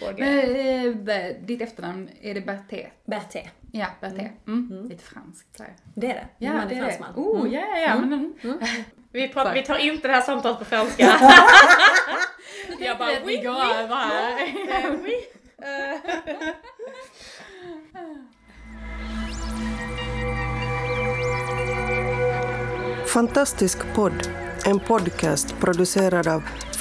fråga. Men, eh, ditt efternamn, är det Berté? Berté. Ja, Berté. Mm. Lite franskt så här. Det är det. Ja, Man det är det. fransman. Oh, Mm. ja, ja, ja. Men, mm. Vi, pratar, vi tar inte det här samtalet på franska. Jag bara, vi går över här. Fantastisk podd, en podcast producerad av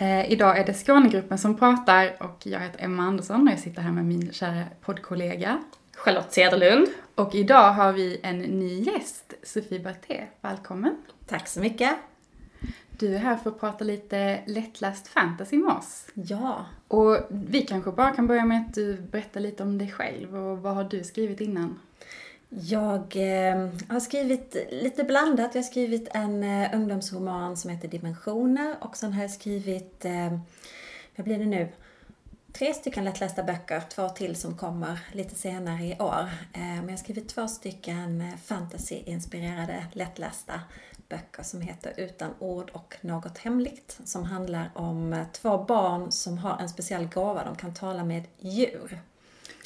Eh, idag är det Skånegruppen som pratar och jag heter Emma Andersson och jag sitter här med min kära poddkollega. Charlotte Cederlund. Och idag har vi en ny gäst, Sofie Berté. Välkommen. Tack så mycket. Du är här för att prata lite lättläst fantasy med oss. Ja. Och vi kanske bara kan börja med att du berättar lite om dig själv och vad har du skrivit innan? Jag eh, har skrivit lite blandat. Jag har skrivit en eh, ungdomsroman som heter Dimensioner och sen har jag skrivit, eh, vad blir det nu? Tre stycken lättlästa böcker, två till som kommer lite senare i år. Eh, men jag har skrivit två stycken eh, lättlästa böcker som heter Utan ord och något hemligt. Som handlar om eh, två barn som har en speciell gåva, de kan tala med djur.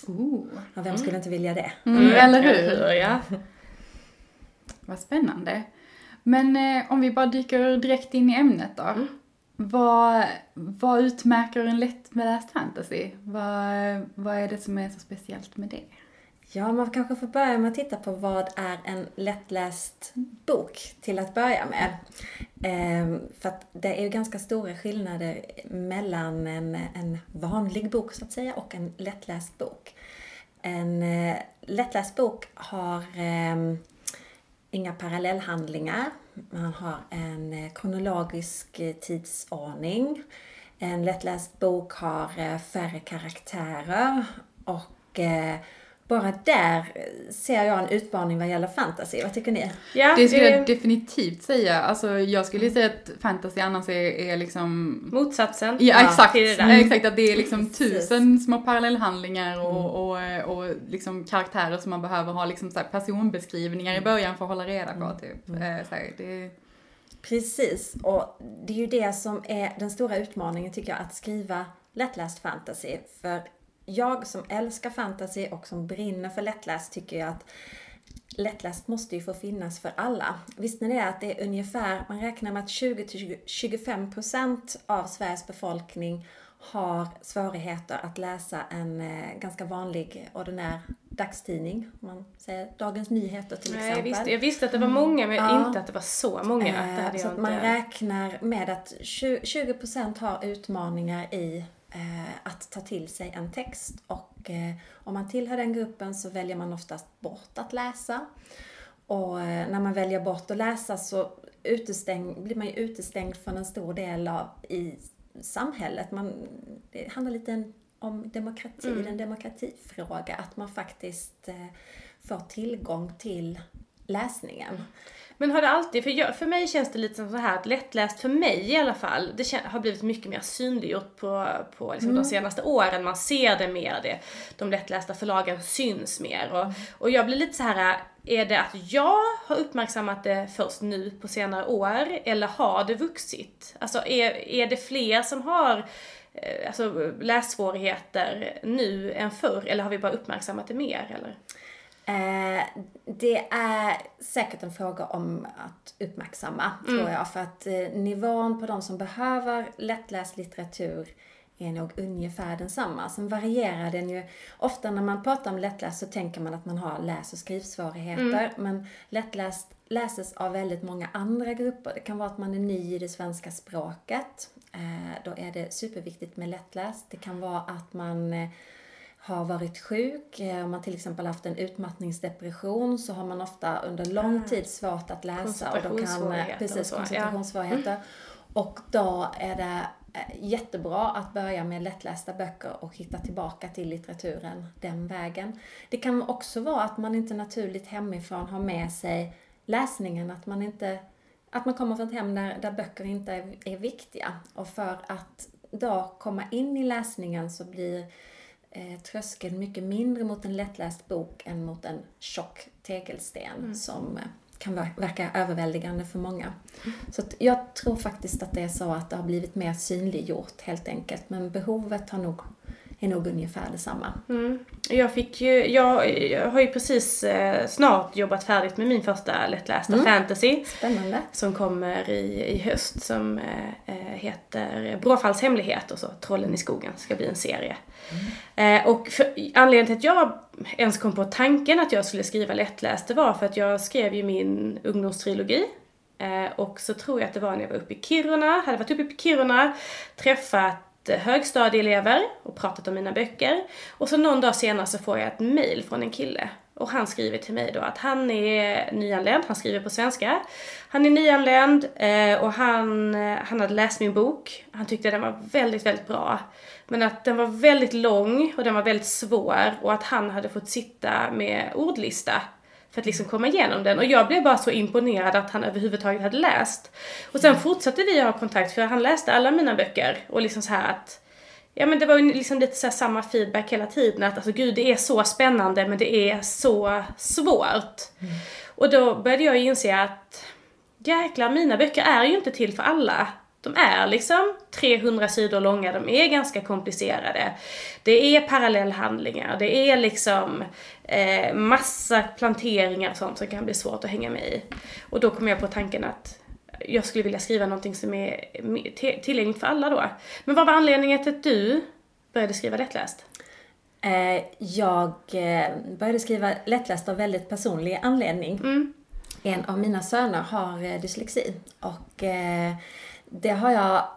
Oh, Och vem skulle inte vilja det? mm, eller hur? Ja. Vad spännande. Men eh, om vi bara dyker direkt in i ämnet då. Vad, vad utmärker en lättläst fantasy? Vad, vad är det som är så speciellt med det? Ja, man kanske får börja med att titta på vad är en lättläst bok till att börja med. Ehm, för att det är ju ganska stora skillnader mellan en, en vanlig bok så att säga och en lättläst bok. En eh, lättläst bok har ehm, inga parallellhandlingar. Man har en eh, kronologisk eh, tidsordning. En lättläst bok har eh, färre karaktärer och bara där eh, ser jag en utmaning vad gäller fantasy. Vad tycker ni? Ja, Det skulle det jag definitivt säga. Alltså jag skulle säga att fantasy annars är, är liksom... motsatsen. Ja, exakt. till det där. Ja, exakt, att det är liksom Precis. tusen små parallellhandlingar och, och, och liksom karaktärer som man behöver ha liksom så här personbeskrivningar i början för att hålla reda på. Typ. Eh, Så här, det, Precis, och det är ju det som är den stora utmaningen tycker jag, att skriva lättläst fantasy. För jag som älskar fantasy och som brinner för lättläst tycker jag att lättläst måste ju få finnas för alla. Visste ni det att det är ungefär, man räknar med att 20-25% av Sveriges befolkning har svårigheter att läsa en eh, ganska vanlig ordinär dagstidning. Man säger Dagens Nyheter till Nej, jag, exempel. visste, jag visste att det var många, men Ja. inte att det var så många. Eh, så att man inte... räknar med att 20%, 20% har utmaningar i att ta till sig en text. Och eh, om man tillhör den gruppen så väljer man oftast bort att läsa. Och eh, när man väljer bort att läsa så utestäng, blir man ju utestängd från en stor del av i samhället. Man, det handlar lite om demokrati, är en demokratifråga. Att man faktiskt eh, får tillgång till läsningen. Men har det alltid, för, jag, för mig känns det lite som så här att lättläst för mig i alla fall, det kän, har blivit mycket mer synliggjort på, på liksom de senaste åren. Man ser det mer, det, de lättlästa förlagen syns mer. Och, och jag blir lite så här, är det att jag har uppmärksammat det först nu på senare år eller har det vuxit? Alltså är, är det fler som har eh, alltså, lässvårigheter nu än förr eller har vi bara uppmärksammat det mer? Eller? Eh, det är säkert en fråga om att uppmärksamma, tror jag. För att eh, nivån på de som behöver lättläst litteratur är nog ungefär densamma. Sen varierar den ju. Ofta när man pratar om lättläst så tänker man att man har läs och skrivsvårigheter. Men lättläst läses av väldigt många andra grupper. Det kan vara att man är ny i det svenska språket. Eh, då är det superviktigt med lättläst. Det kan vara att man eh, har varit sjuk, eh, om man till exempel haft en utmattningsdepression så har man ofta under lång tid svårt att läsa. Och då kan, eh, och precis, ja. koncentrationssvårigheter. Och då är det eh, jättebra att börja med lättlästa böcker och hitta tillbaka till litteraturen den vägen. Det kan också vara att man inte naturligt hemifrån har med sig läsningen, att man inte att man kommer från ett hem där, där böcker inte är, är viktiga. Och för att då komma in i läsningen så blir eh, tröskeln mycket mindre mot en lättläst bok än mot en tjock tegelsten mm. som eh, kan verka överväldigande för många. Mm. Så jag tror faktiskt att det är så att det har blivit mer synliggjort helt enkelt. Men behovet har nog är nog ungefär detsamma. Mm. Jag, fick ju, jag, jag har ju precis eh, snart jobbat färdigt med min första lättlästa mm. fantasy. Spännande. Som kommer i, i höst som eh, eh heter Bråfalls hemlighet och så Trollen i skogen ska bli en serie. Mm. Eh, och för, anledningen till att jag ens kom på tanken att jag skulle skriva lättläst det var för att jag skrev ju min ungdomstrilogi eh, och så tror jag att det var när jag var uppe i Kiruna, hade varit uppe i Kiruna, träffat högstadieelever och pratat om mina böcker. Och så någon dag senare så får jag ett mail från en kille. Och han skriver till mig då att han är nyanländ, han skriver på svenska. Han är nyanländ eh, och han, eh, han hade läst min bok. Han tyckte den var väldigt, väldigt bra. Men att den var väldigt lång och den var väldigt svår och att han hade fått sitta med ordlista för att liksom komma igenom den. Och jag blev bara så imponerad att han överhuvudtaget hade läst. Och sen fortsatte vi ha kontakt för han läste alla mina böcker och liksom så här att Ja men det var ju liksom lite så samma feedback hela tiden att alltså gud det är så spännande men det är så svårt. Mm. Och då började jag inse att jäklar mina böcker är ju inte till för alla. De är liksom 300 sidor långa, de är ganska komplicerade. Det är parallellhandlingar, det är liksom eh, massa planteringar och sånt som kan bli svårt att hänga med i. Och då kom jag på tanken att jag skulle vilja skriva någonting som är tillgängligt för alla då. Men vad var anledningen till att du började skriva lättläst? Eh, jag eh, började skriva lättläst av väldigt personlig anledning. Mm. En av mina söner har eh, dyslexi och det har jag...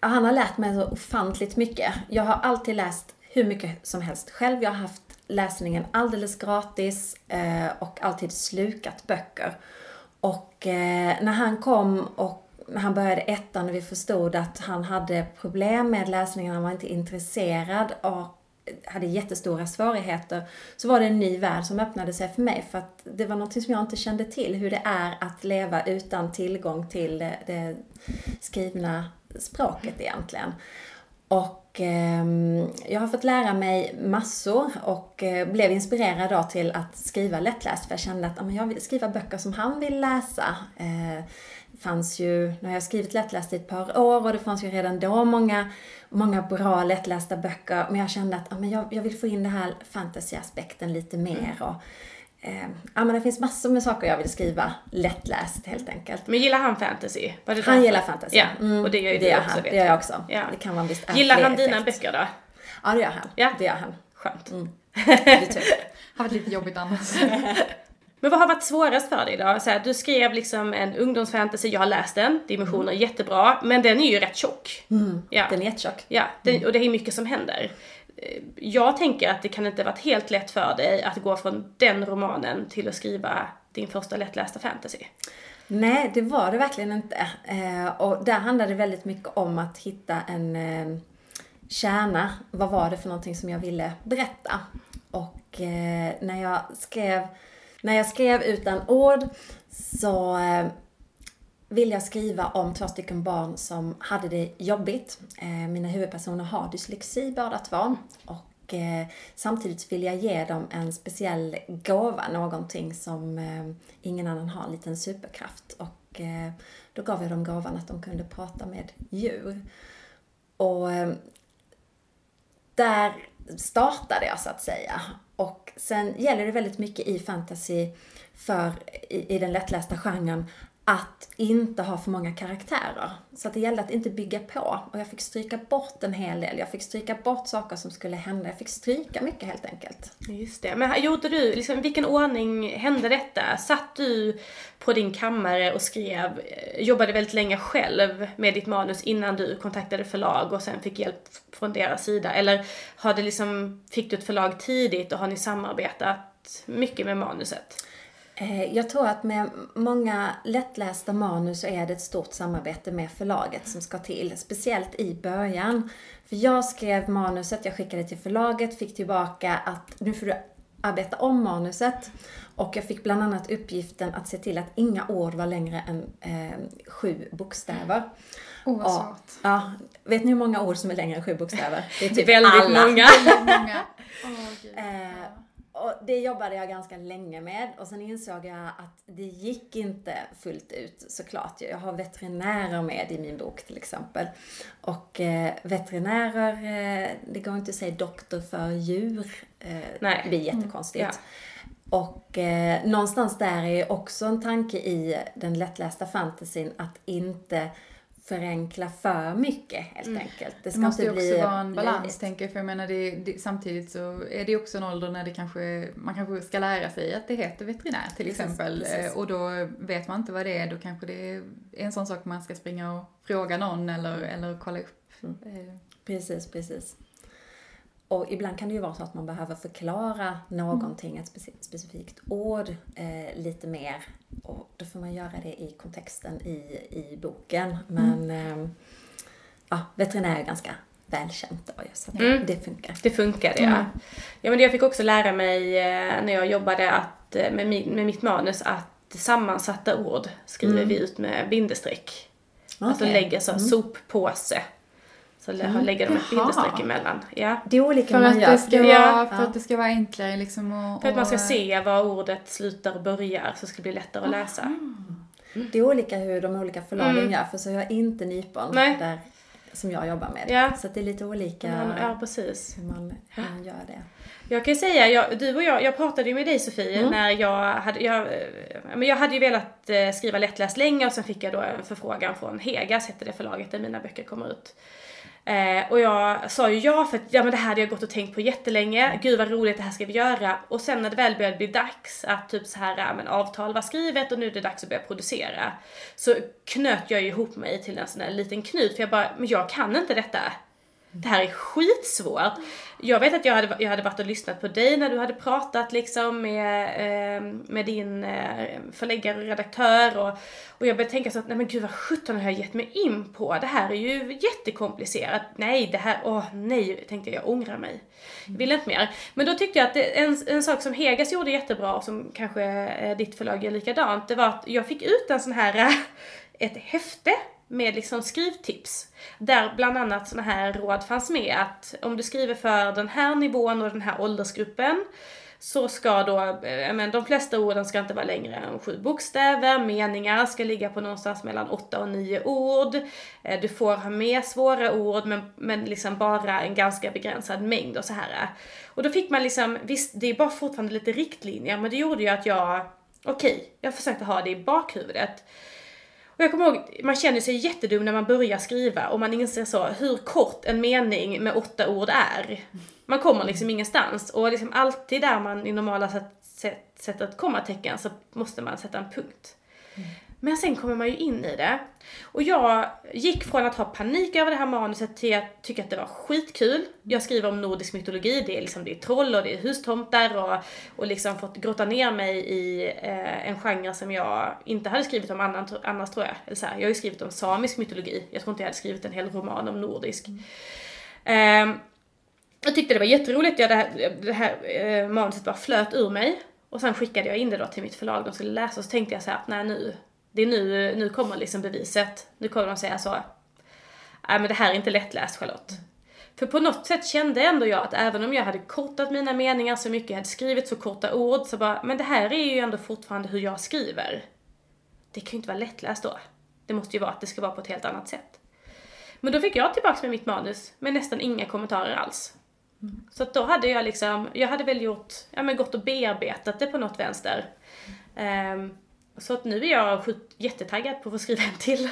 Han har lärt mig så ofantligt mycket. Jag har alltid läst hur mycket som helst själv. Jag har haft läsningen alldeles gratis eh, och alltid slukat böcker. Och eh, när han kom och när han började ettan och vi förstod att han hade problem med läsningen, han var inte intresserad och hade jättestora svårigheter, så var det en ny värld som öppnade sig för mig. För att det var något som jag inte kände till, hur det är att leva utan tillgång till det, det skrivna språket egentligen. Och eh, jag har fått lära mig massor och eh, blev inspirerad då till att skriva lättläst för jag kände att ah, jag vill skriva böcker som han vill läsa. Eh, fanns ju, nu har jag skrivit lättläst i ett par år och det fanns ju redan då många, många bra lättlästa böcker. Men jag kände att ah, men jag, jag vill få in den här fantasy-aspekten lite mer. Och, eh, ja, men det finns massor med saker jag vill skriva lättläst helt enkelt. Men gillar han fantasy? han gillar fantasy. Ja, mm, och det gör ju det du också. Han, det gör jag också. Ja. Det kan man visst Gillar han dina effekt. böcker då? Ja, det gör han. Ja. Det gör han. Skönt. Mm. det typ. har varit lite jobbigt annars. Men vad har varit svårast för dig då? Så här, du skrev liksom en ungdomsfantasy, jag har läst den, dimensioner mm. jättebra, men den är ju rätt tjock. Mm. Ja. Den är jättetjock. Ja, den, mm. och det är mycket som händer. Eh, jag tänker att det kan inte varit helt lätt för dig att gå från den romanen till att skriva din första lättlästa fantasy. Nej, det var det verkligen inte. Eh, och där handlade det väldigt mycket om att hitta en eh, kärna. Vad var det för någonting som jag ville berätta? Och när jag skrev när jag skrev utan ord så ville vill jag skriva om två stycken barn som hade det jobbigt. Eh, mina huvudpersoner har dyslexi båda två. Och eh, samtidigt vill jag ge dem en speciell gåva, någonting som ingen annan har, en liten superkraft. Och då gav jag dem gåvan att de kunde prata med djur. Och där startade jag så att säga. Och sen gäller det väldigt mycket i fantasy för, i, i den lättlästa genren, att inte ha för många karaktärer. Så att det gällde att inte bygga på. Och jag fick stryka bort en hel del. Jag fick stryka bort saker som skulle hända. Jag fick stryka mycket helt enkelt. Just det. Men gjorde du, liksom, vilken ordning hände detta? Satt du på din kammare och skrev, eh, jobbade väldigt länge själv med ditt manus innan du kontaktade förlag och sen fick hjälp från deras sida? Eller har det liksom, fick du ett förlag tidigt och har ni samarbetat mycket med manuset? Eh, Jag tror att med många lättlästa manus så är det ett stort samarbete med förlaget som ska till. Speciellt i början. För jag skrev manuset, jag skickade till förlaget, fick tillbaka att nu får du arbeta om manuset. Och jag fick bland annat uppgiften att se till att inga ord var längre än eh, sju bokstäver. Åh, vad Och- svårt. Ja, vet ni hur många ord som är längre än sju bokstäver? Det är typ Väldigt alla. många. Många. Åh, gud. Eh, och det jobbade jag ganska länge med och sen insåg jag att det gick inte fullt ut såklart. Jag har veterinärer med i min bok till exempel. Och eh, veterinärer, eh, det går inte att säga doktor för djur. Eh, Nej. Det blir jättekonstigt. Ja. Och eh, någonstans där är också en tanke i den lättlästa fantasyn att inte förenkla för mycket helt enkelt. Det Det måste ju också bli vara en balans löjligt. tänker jag, för jag menar det, det, samtidigt så är det också en ålder när det kanske, man kanske ska lära sig att det heter veterinär till exempel. precis. Och då vet man inte vad det är, då kanske det är en sån sak man ska springa och fråga någon eller, eller kolla upp. Eh, Precis, precis. Och ibland kan det ju vara så att man behöver förklara någonting, ett speci- specifikt ord, eh, lite mer. Och då får man göra det i kontexten i, i boken. Men eh, ja, veterinär är ganska välkänt då, så att Mm. det funkar. Det funkade ja. Mm. Ja men jag fick också lära mig eh, när jag jobbade att, eh, med, min, med mitt manus att sammansatta ord skriver vi ut med bindestreck. Alltså Okej. lägger så soppåse. Så lä- lägger de ett bindestreck emellan. Ja. Det är olika För man att, gör. det ska Ja. vara, för att det ska vara enklare liksom och, För att man ska se var ordet slutar och börjar så ska det bli lättare att läsa. Det är olika hur de olika förlagen Mm. gör, för så gör inte Nypon Nej. där, som jag jobbar med. Ja. Så det är lite olika Ja, ja precis. hur, man, hur man gör det. Jag kan ju säga, jag, du och jag, jag pratade ju med dig Sofie när jag hade, jag, eh, men jag hade ju velat eh, skriva lättläst länge och sen fick jag då en förfrågan från Hegas, hette det förlaget där mina böcker kommer ut. Eh, och jag sa ju ja för att ja, men det här hade jag gått och tänkt på jättelänge, gud vad roligt det här ska vi göra. Och sen när det väl började bli dags att typ så här, ja, men avtal var skrivet och nu är det dags att börja producera. Så knöt jag ju ihop mig till en sån här liten knut för jag bara, men jag kan inte detta. Det här är skitsvårt. Jag vet att jag hade, jag hade varit och lyssnat på dig när du hade pratat liksom med, eh, med din eh, förläggare och redaktör och, och jag började tänka så att nej men gud vad sjutton har jag gett mig in på? Det här är ju jättekomplicerat. Nej, det här, åh nej, tänkte jag, jag ångrar mig. Jag vill inte mer. Men då tyckte jag att det, en, en sak som Hegas gjorde jättebra och som kanske eh, ditt förlag gör likadant, det var att jag fick ut en sån här, ett häfte med liksom skrivtips. Där bland annat sådana här råd fanns med att om du skriver för den här nivån och den här åldersgruppen så ska då, eh, men de flesta orden ska inte vara längre än sju bokstäver, meningar ska ligga på någonstans mellan åtta och nio ord. Eh, du får ha med svåra ord men, men liksom bara en ganska begränsad mängd och så här. Och då fick man liksom, visst det är bara fortfarande lite riktlinjer men det gjorde ju att jag, okej, jag försökte ha det i bakhuvudet. Och jag kommer ihåg, man känner sig jättedum när man börjar skriva och man inser så hur kort en mening med åtta ord är. Man kommer liksom ingenstans och liksom alltid där man i normala sätt, sätt, sätter ett kommatecken så måste man sätta en punkt. Mm. Men sen kommer man ju in i det. Och jag gick från att ha panik över det här manuset till att tycka att det var skitkul. Jag skriver om nordisk mytologi, det är liksom det är troll och det är hustomtar och, och liksom fått grotta ner mig i eh, en genre som jag inte hade skrivit om annan, annars tror jag. Eller så här, jag har ju skrivit om samisk mytologi, jag tror inte jag hade skrivit en hel roman om nordisk. Ehm, jag tyckte det var jätteroligt, jag, det här, det här eh, manuset bara flöt ur mig. Och sen skickade jag in det då till mitt förlag, de skulle läsa och så tänkte jag så här, att nej nu, det är nu, nu kommer liksom beviset. Nu kommer de säga så, nej men det här är inte lättläst Charlotte. För på något sätt kände ändå jag att även om jag hade kortat mina meningar så mycket, jag hade skrivit så korta ord, så bara, men det här är ju ändå fortfarande hur jag skriver. Det kan ju inte vara lättläst då. Det måste ju vara att det ska vara på ett helt annat sätt. Men då fick jag tillbaks med mitt manus med nästan inga kommentarer alls. Så att då hade jag liksom, jag hade väl gjort, ja men gått och bearbetat det på något vänster. Ehm, så att nu är jag jättetaggad på att få skriva en till.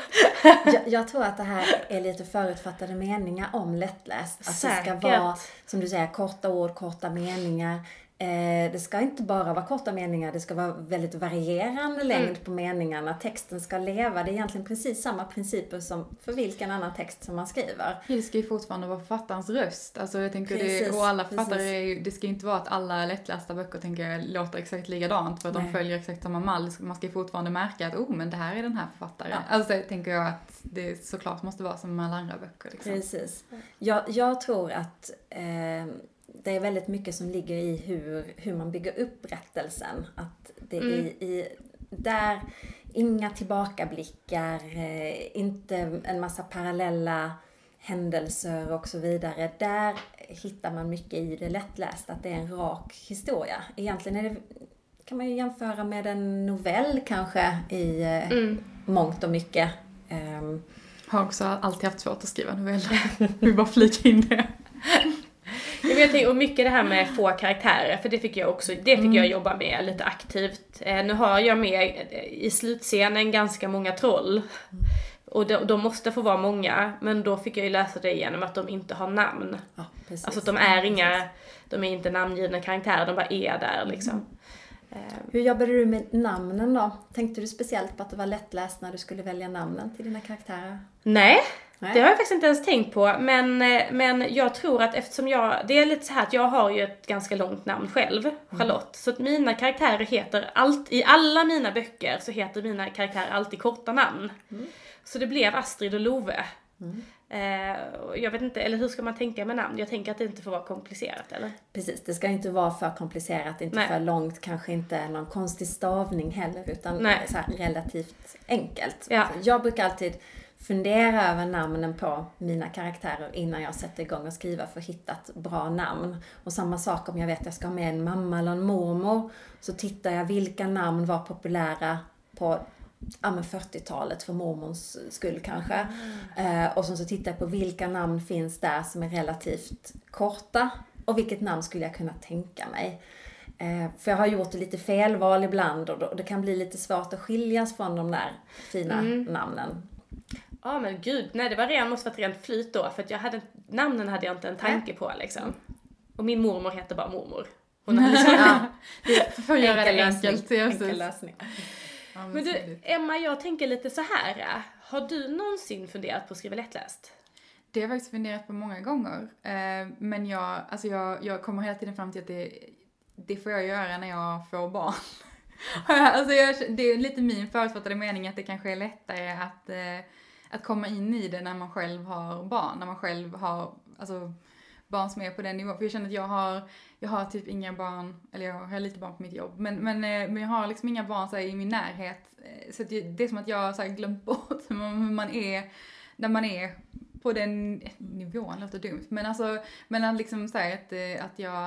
Jag, jag tror att det här är lite förutfattade meningar om lättläst. Att det ska Säkert. vara, som du säger, korta ord, korta meningar. Eh, det ska inte bara vara korta meningar, det ska vara väldigt varierande längd på meningarna. Texten ska leva. Det är egentligen precis samma principer som för vilken annan text som man skriver. Det ska ju fortfarande vara författarens röst. Alltså jag tänker Precis, det, och alla författare, är det ska ju inte vara att alla lättlästa böcker tänker jag låter exakt likadant för att Nej. de följer exakt samma mall. Man ska ju fortfarande märka att oh men det här är den här författaren. Ja. Alltså tänker jag att det såklart måste vara som med alla andra böcker liksom. Precis. Jag, jag tror att eh, det är väldigt mycket som ligger i hur, hur man bygger upp berättelsen. Att det är i, i, där inga tillbakablickar, eh, inte en massa parallella händelser och så vidare. Där hittar man mycket i det lättlästa, att det är en rak historia. Egentligen är det, kan man ju jämföra med en novell kanske i eh, mångt och mycket. Ehm, Har också alltid haft svårt att skriva noveller. Vi bara flika in det. Jag tänker, och mycket det här med få karaktärer, för det fick jag också, det fick jag jobba med lite aktivt. Eh, nu har jag med eh, i slutscenen ganska många troll. Och de, de måste få vara många, men då fick jag ju läsa det genom att de inte har namn. ja, precis. Alltså de är inga, de är inte namngivna karaktärer, de bara är där liksom. Eh, Hur jobbade du med namnen då? Tänkte du speciellt på att det var lättläst när du skulle välja namnen till dina karaktärer? Nej, Nej. det har jag faktiskt inte ens tänkt på. Men, eh, men jag tror att eftersom jag, det är lite så här att jag har ju ett ganska långt namn själv, Charlotte. Så att mina karaktärer heter, allt, i alla mina böcker så heter mina karaktärer alltid korta namn. Så det blev Astrid och Love. Eh, och jag vet inte, eller hur ska man tänka med namn? Jag tänker att det inte får vara komplicerat eller? Precis, det ska inte vara för komplicerat, inte Nej. för långt, kanske inte någon konstig stavning heller, utan Nej. så relativt enkelt. Ja. Jag brukar alltid fundera över namnen på mina karaktärer innan jag sätter igång och skriva för att hitta ett bra namn. Och samma sak om jag vet att jag ska ha med en mamma eller en mormor, så tittar jag vilka namn var populära på ja, men 40-talet för mormons skull kanske. Eh, och sen så tittar jag på vilka namn finns där som är relativt korta och vilket namn skulle jag kunna tänka mig. Eh, för jag har gjort lite felval ibland och då, det kan bli lite svårt att skiljas från de där fina namnen. Ja men gud, nej det var ren, måste varit rent flyt då för att jag hade, namnen hade jag inte en tanke på liksom. Och min mormor heter bara mormor. Hon hade liksom, Ja, För att göra det enkelt. Enkel lösning. Ja, men Men du. Emma, jag tänker lite så här. äh, Har du någonsin funderat på att skriva lättläst? Det har jag faktiskt funderat på många gånger. Eh, men jag, alltså jag, jag kommer hela tiden fram till att det, det får jag göra när jag får barn. alltså jag, det är lite min förutfattade mening att det kanske är lättare att, eh, att komma in i det när man själv har barn. När man själv har alltså, barn som är på den nivån. För jag känner att jag har, jag har typ inga barn, eller jag har lite barn på mitt jobb, men, men, eh, men jag har liksom inga barn så här, i min närhet. Eh, så det, det är som att jag har så här, glömt bort hur man, man är när man är på den nivån, låter dumt. Men alltså, men att liksom säga att, eh, att jag,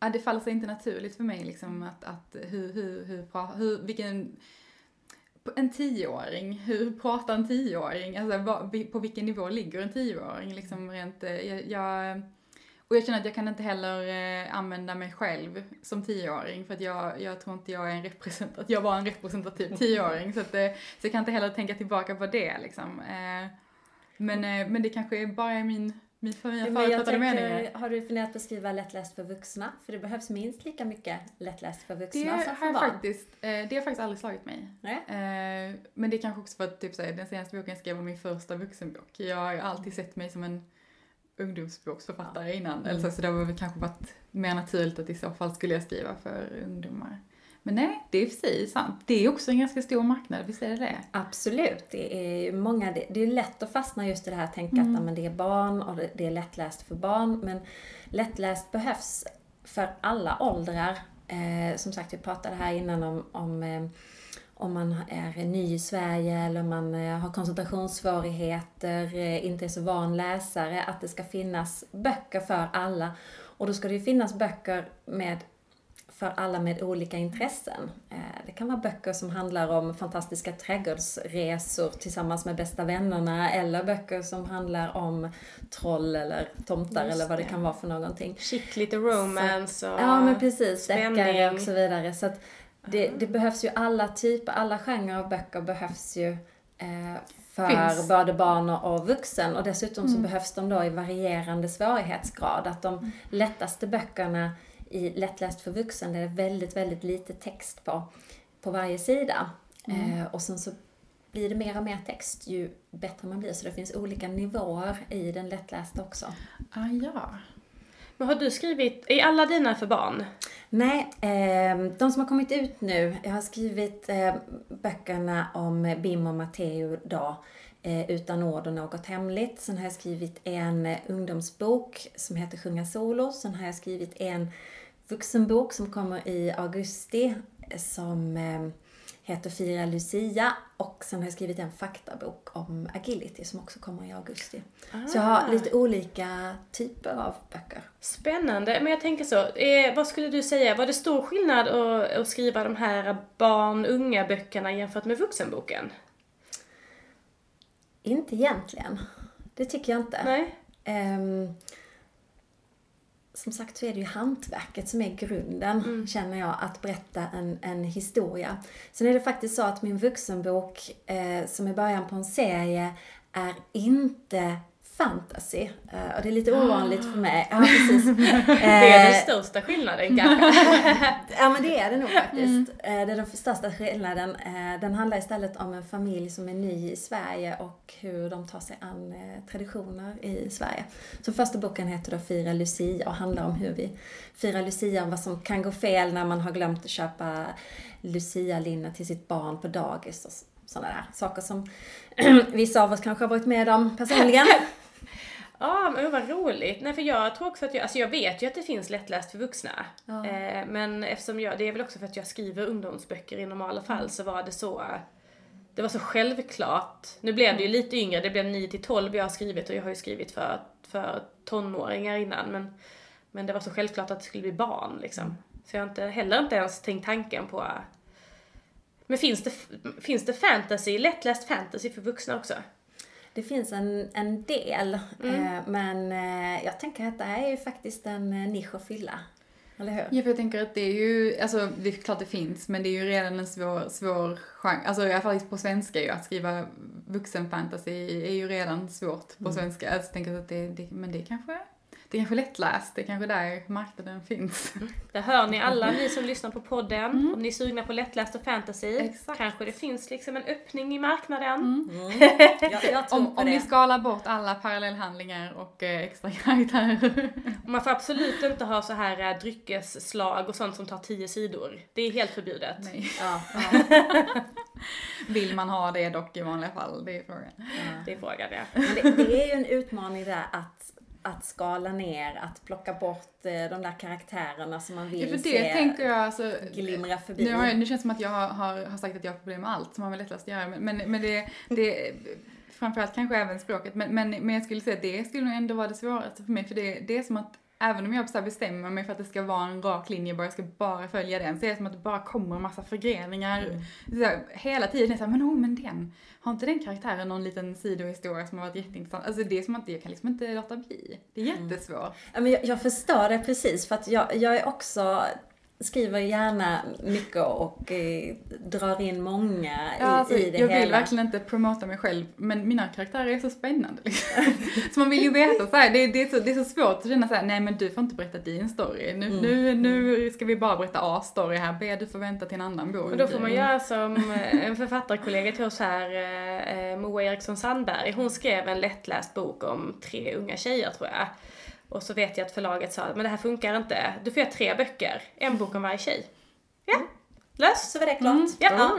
ja, det faller sig inte naturligt för mig liksom att, att hur, hur, hur, hur vilken, en tioåring, hur pratar en tioåring? Alltså vi- på vilken nivå ligger en tioåring liksom rent, eh, jag, jag och jag känner att jag kan inte heller eh, använda mig själv som tioåring för att jag, jag tror inte jag är en representativ, jag var en representativ tioåring så att eh, så jag kan inte heller tänka tillbaka på det liksom. Men, men det kanske bara är min, min Men jag förutfattade meningar. har du funderat på att skriva lättläst för vuxna? För det behövs minst lika mycket lättläst för Det vuxna som har för barn. faktiskt, eh, det har faktiskt aldrig slagit mig. Nej? Eh, men det är kanske också för att typ, den senaste boken jag skrev var min första vuxenbok. Jag har alltid sett mig som en ungdomsboksförfattare innan. Eller så, så det har väl kanske varit mer naturligt att i så fall skulle jag skriva för ungdomar. Men nej, det är i sig sant. Det är också en ganska stor marknad, visst är det det? Absolut. Det är många, det, är lätt att fastna just i det här att tänka att ja, men det är barn och det, är lättläst för barn. Men lättläst behövs för alla åldrar. Eh, som sagt, vi pratade här innan om, om eh, om man är ny i Sverige eller man eh, har koncentrationssvårigheter, eh, inte är så van läsare, att det ska finnas böcker för alla. Och då ska det ju finnas böcker med för alla med olika intressen. Eh, Det kan vara böcker som handlar om fantastiska trädgårdsresor tillsammans med bästa vännerna eller böcker som handlar om troll eller tomtar Just eller vad det det. kan vara för någonting. Chick, lite romance och... Ja men precis, deckare och så vidare. Så att det, det behövs ju alla typer, alla genrer av böcker behövs ju eh, för Finns. både barn och, och vuxen. Och dessutom så behövs de då i varierande svårighetsgrad. Att de lättaste böckerna I lättläst för vuxen är det väldigt, väldigt lite text på, på varje sida. Eh, och sen så blir det mer och mer text ju bättre man blir. Så det finns olika nivåer i den lättlästa också. Ah, ja. Men har du skrivit, är alla dina för barn? Nej, eh, de som har kommit ut nu, jag har skrivit eh, böckerna om Bim och Matteo då, eh, Utan ord och något hemligt. Sen har jag skrivit en eh, ungdomsbok som heter Sjunga solo. Sen har jag skrivit en vuxenbok som kommer i augusti som eh, heter Fira Lucia. Och sen har jag skrivit en faktabok om agility som också kommer i augusti. Så jag har lite olika typer av böcker. Spännande, men jag tänker så, eh, vad skulle du säga, var det stor skillnad att, att skriva de här barn-unga böckerna jämfört med vuxenboken? Inte egentligen. Det tycker jag inte. Nej? Ehm, som sagt så är det ju hantverket som är grunden, känner jag, att berätta en, en historia. Sen är det faktiskt så att min vuxenbok, eh, som är början på en serie, är inte fantasy. Eh, och det är lite ovanligt för mig. Ja, precis. Det är den Eh, största skillnaden kanske. Ja men det är det nog faktiskt. Eh, Det är den största skillnaden. Eh, Den handlar istället om en familj som är ny i Sverige och hur de tar sig an eh, traditioner i Sverige. Så första boken heter då Fira Lucia och handlar om hur vi firar Lucia och vad som kan gå fel när man har glömt att köpa Lucia-linne till sitt barn på dagis och sådana där saker som vissa av oss kanske har varit med om personligen. Ja, men vad roligt. Nej, för jag tror också att jag, alltså jag vet ju att det finns lättläst för vuxna. Ja. Eh, men eftersom jag, det är väl också för att jag skriver ungdomsböcker i normala fall så var det så, det var så självklart. Nu blev det ju lite yngre, det blev 9 till 12 jag har skrivit och jag har ju skrivit för, för tonåringar innan men, men det var så självklart att det skulle bli barn liksom. Så jag har inte, heller inte ens tänkt tanken på men finns det, finns det fantasy, lättläst fantasy för vuxna också? Det finns en, en del, Mm. eh, men eh, jag tänker att det här är ju faktiskt en eh, nisch att fylla. Eller hur? Ja, för jag tänker att det är ju, alltså det är klart det finns, men det är ju redan en svår, svår genre, alltså i alla fall på svenska ju, att skriva vuxenfantasy är ju redan svårt på svenska. Alltså, jag tänker att det, det, men det kanske, det är kanske lättläst, det är kanske där marknaden finns. Där hör ni alla ni som lyssnar på podden. Om ni är sugna på lättläst och fantasy. Exakt. Kanske det finns liksom en öppning i marknaden. Jag, jag tror Om, om ni skalar bort alla parallellhandlingar och eh, extra karaktärer. Man får absolut inte ha så här äh, dryckesslag och sånt som tar 10 sidor. Det är helt förbjudet. Nej. Ja, Vill man ha det dock i vanliga fall? Det är frågan. Det är frågan ja. Men det, det är ju en utmaning där att, att skala ner, att plocka bort eh, de där karaktärerna som man vill Ja, för det se tänker jag alltså... glimra förbi. Nu, har jag, nu känns det som att jag har, har, har sagt att jag har problem med allt som har med lättläst att göra, men, men, men det, det framförallt kanske även språket, men, men, men jag skulle säga att det skulle nog ändå vara det svåraste för mig, för det, det är som att Även om jag så bestämmer mig för att det ska vara en rak linje, bara jag ska bara följa den, så är det som att det bara kommer en massa förgreningar. Så här, hela tiden är det såhär, men oh, men den, har inte den karaktären någon liten sidohistoria som har varit jätteintressant? Alltså det är som att jag kan liksom inte låta bli. Det är jättesvårt. Ja, men jag, jag förstår det precis, för att jag, jag är också skriver gärna mycket och eh, drar in många i, Ja, alltså, i det jag hela. vill verkligen inte promota mig själv, men mina karaktärer är så spännande. Liksom. så man vill ju veta så här, det, det, är så, det är så svårt att känna så här, nej men du får inte berätta din story. Nu, Mm. nu, nu ska vi bara berätta A-story här, B du får vänta till en annan bok. Och då får man göra som eh, en författarkollega till oss här, eh, eh, Moa Eriksson Sandberg. Hon skrev en lättläst bok om tre unga tjejer tror jag. Och så vet jag att förlaget sa, men det här funkar inte. Du får göra tre böcker, en bok om varje tjej. Ja, löst. Så var det klart. Mm. Ja. Ja.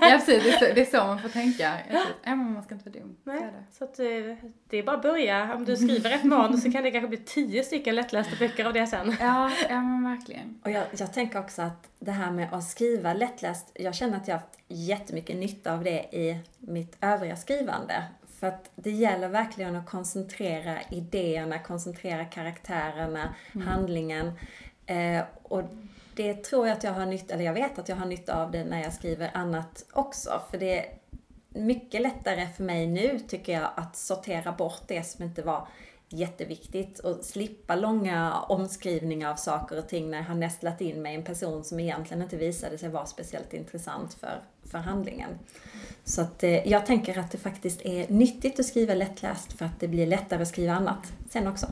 Ja precis, det är, så, det är så man får tänka. Ja, men man ska inte vara dum. Så är Nej, det. så att eh, det är bara att börja. Om du skriver ett manus så kan det kanske bli tio stycken lättlästa böcker av det sen. Ja, ja men verkligen. Och jag, jag tänker också att det här med att skriva lättläst, jag känner att jag har haft jättemycket nytta av det i mitt övriga skrivande. För att det gäller verkligen att koncentrera idéerna, koncentrera karaktärerna, handlingen. Eh, och det tror jag att jag har nytta, eller jag vet att jag har nytta av det när jag skriver annat också. För det är mycket lättare för mig nu, tycker jag, att sortera bort det som inte var jätteviktigt och slippa långa omskrivningar av saker och ting när jag har nästlat in mig en person som egentligen inte visade sig vara speciellt intressant för, för handlingen. Så att eh, jag tänker att det faktiskt är nyttigt att skriva lättläst för att det blir lättare att skriva annat sen också.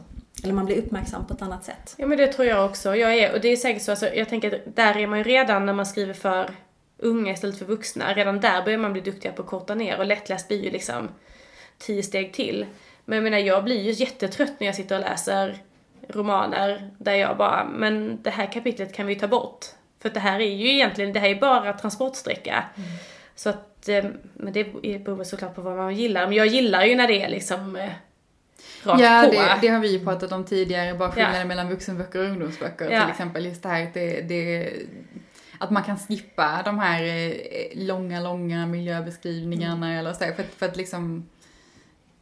eller man blir uppmärksam på ett annat sätt. Ja men det tror jag också. Jag är, och det är säkert så, alltså, jag tänker att där är man ju redan när man skriver för unga istället för vuxna. Redan där börjar man bli duktigare på att korta ner och lättläst blir ju liksom tio steg till. Men jag menar jag blir ju jättetrött när jag sitter och läser romaner där jag bara, men det här kapitlet kan vi ta bort. För det här är ju egentligen, det här är bara transportsträcka. Mm. Så att, eh, men det beror såklart på vad man gillar. Men jag gillar ju när det är liksom eh, rakt ja, på. Det, det har vi ju pratat om tidigare, bara skillnaden Ja. mellan vuxenböcker och ungdomsböcker. Ja. Till exempel just det här att det, det att man kan skippa de här eh, långa, långa miljöbeskrivningarna Mm. eller så. För, att- för att liksom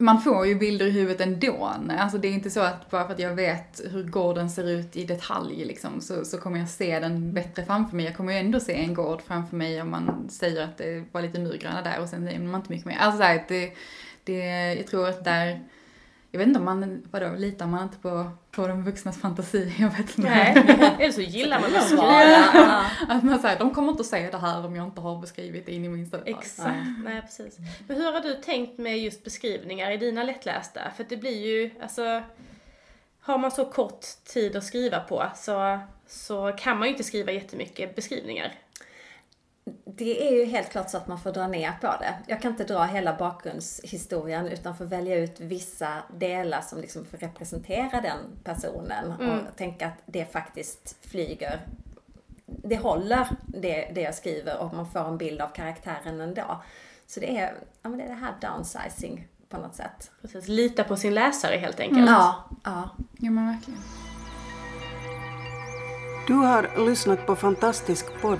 man får ju bilder i huvudet ändå. Alltså det är inte så att bara för att jag vet hur gården ser ut i detalj liksom, så, så kommer jag se den bättre framför mig. Jag kommer ju ändå se en gård framför mig om man säger att det var lite murgröna där och sen säger man inte mycket mer. Alltså så här, det, det, jag tror att där, jag vet inte om man, vadå, litar man inte på, på de vuxnas fantasi? Jag vet inte. Nej, eller så gillar man att skriva. Ja. Att man säger, de kommer inte att säga det här om jag inte har beskrivit det in i minsta detalj. Exakt, nej precis. Men hur har du tänkt med just beskrivningar i dina lättlästa? För det blir ju, alltså, har man så kort tid att skriva på så, så kan man ju inte skriva jättemycket beskrivningar. Det är ju helt klart så att man får dra ner på det. Jag kan inte dra hela bakgrundshistorien utan får välja ut vissa delar som liksom får representera den personen och tänka att det faktiskt flyger. Det håller det, det jag skriver och man får en bild av karaktären ändå. Så det är, ja, men det, är det här downsizing på något sätt. Precis, lita på sin läsare helt enkelt. Ja, ja. Ja men verkligen. Du har lyssnat på Fantastisk podd.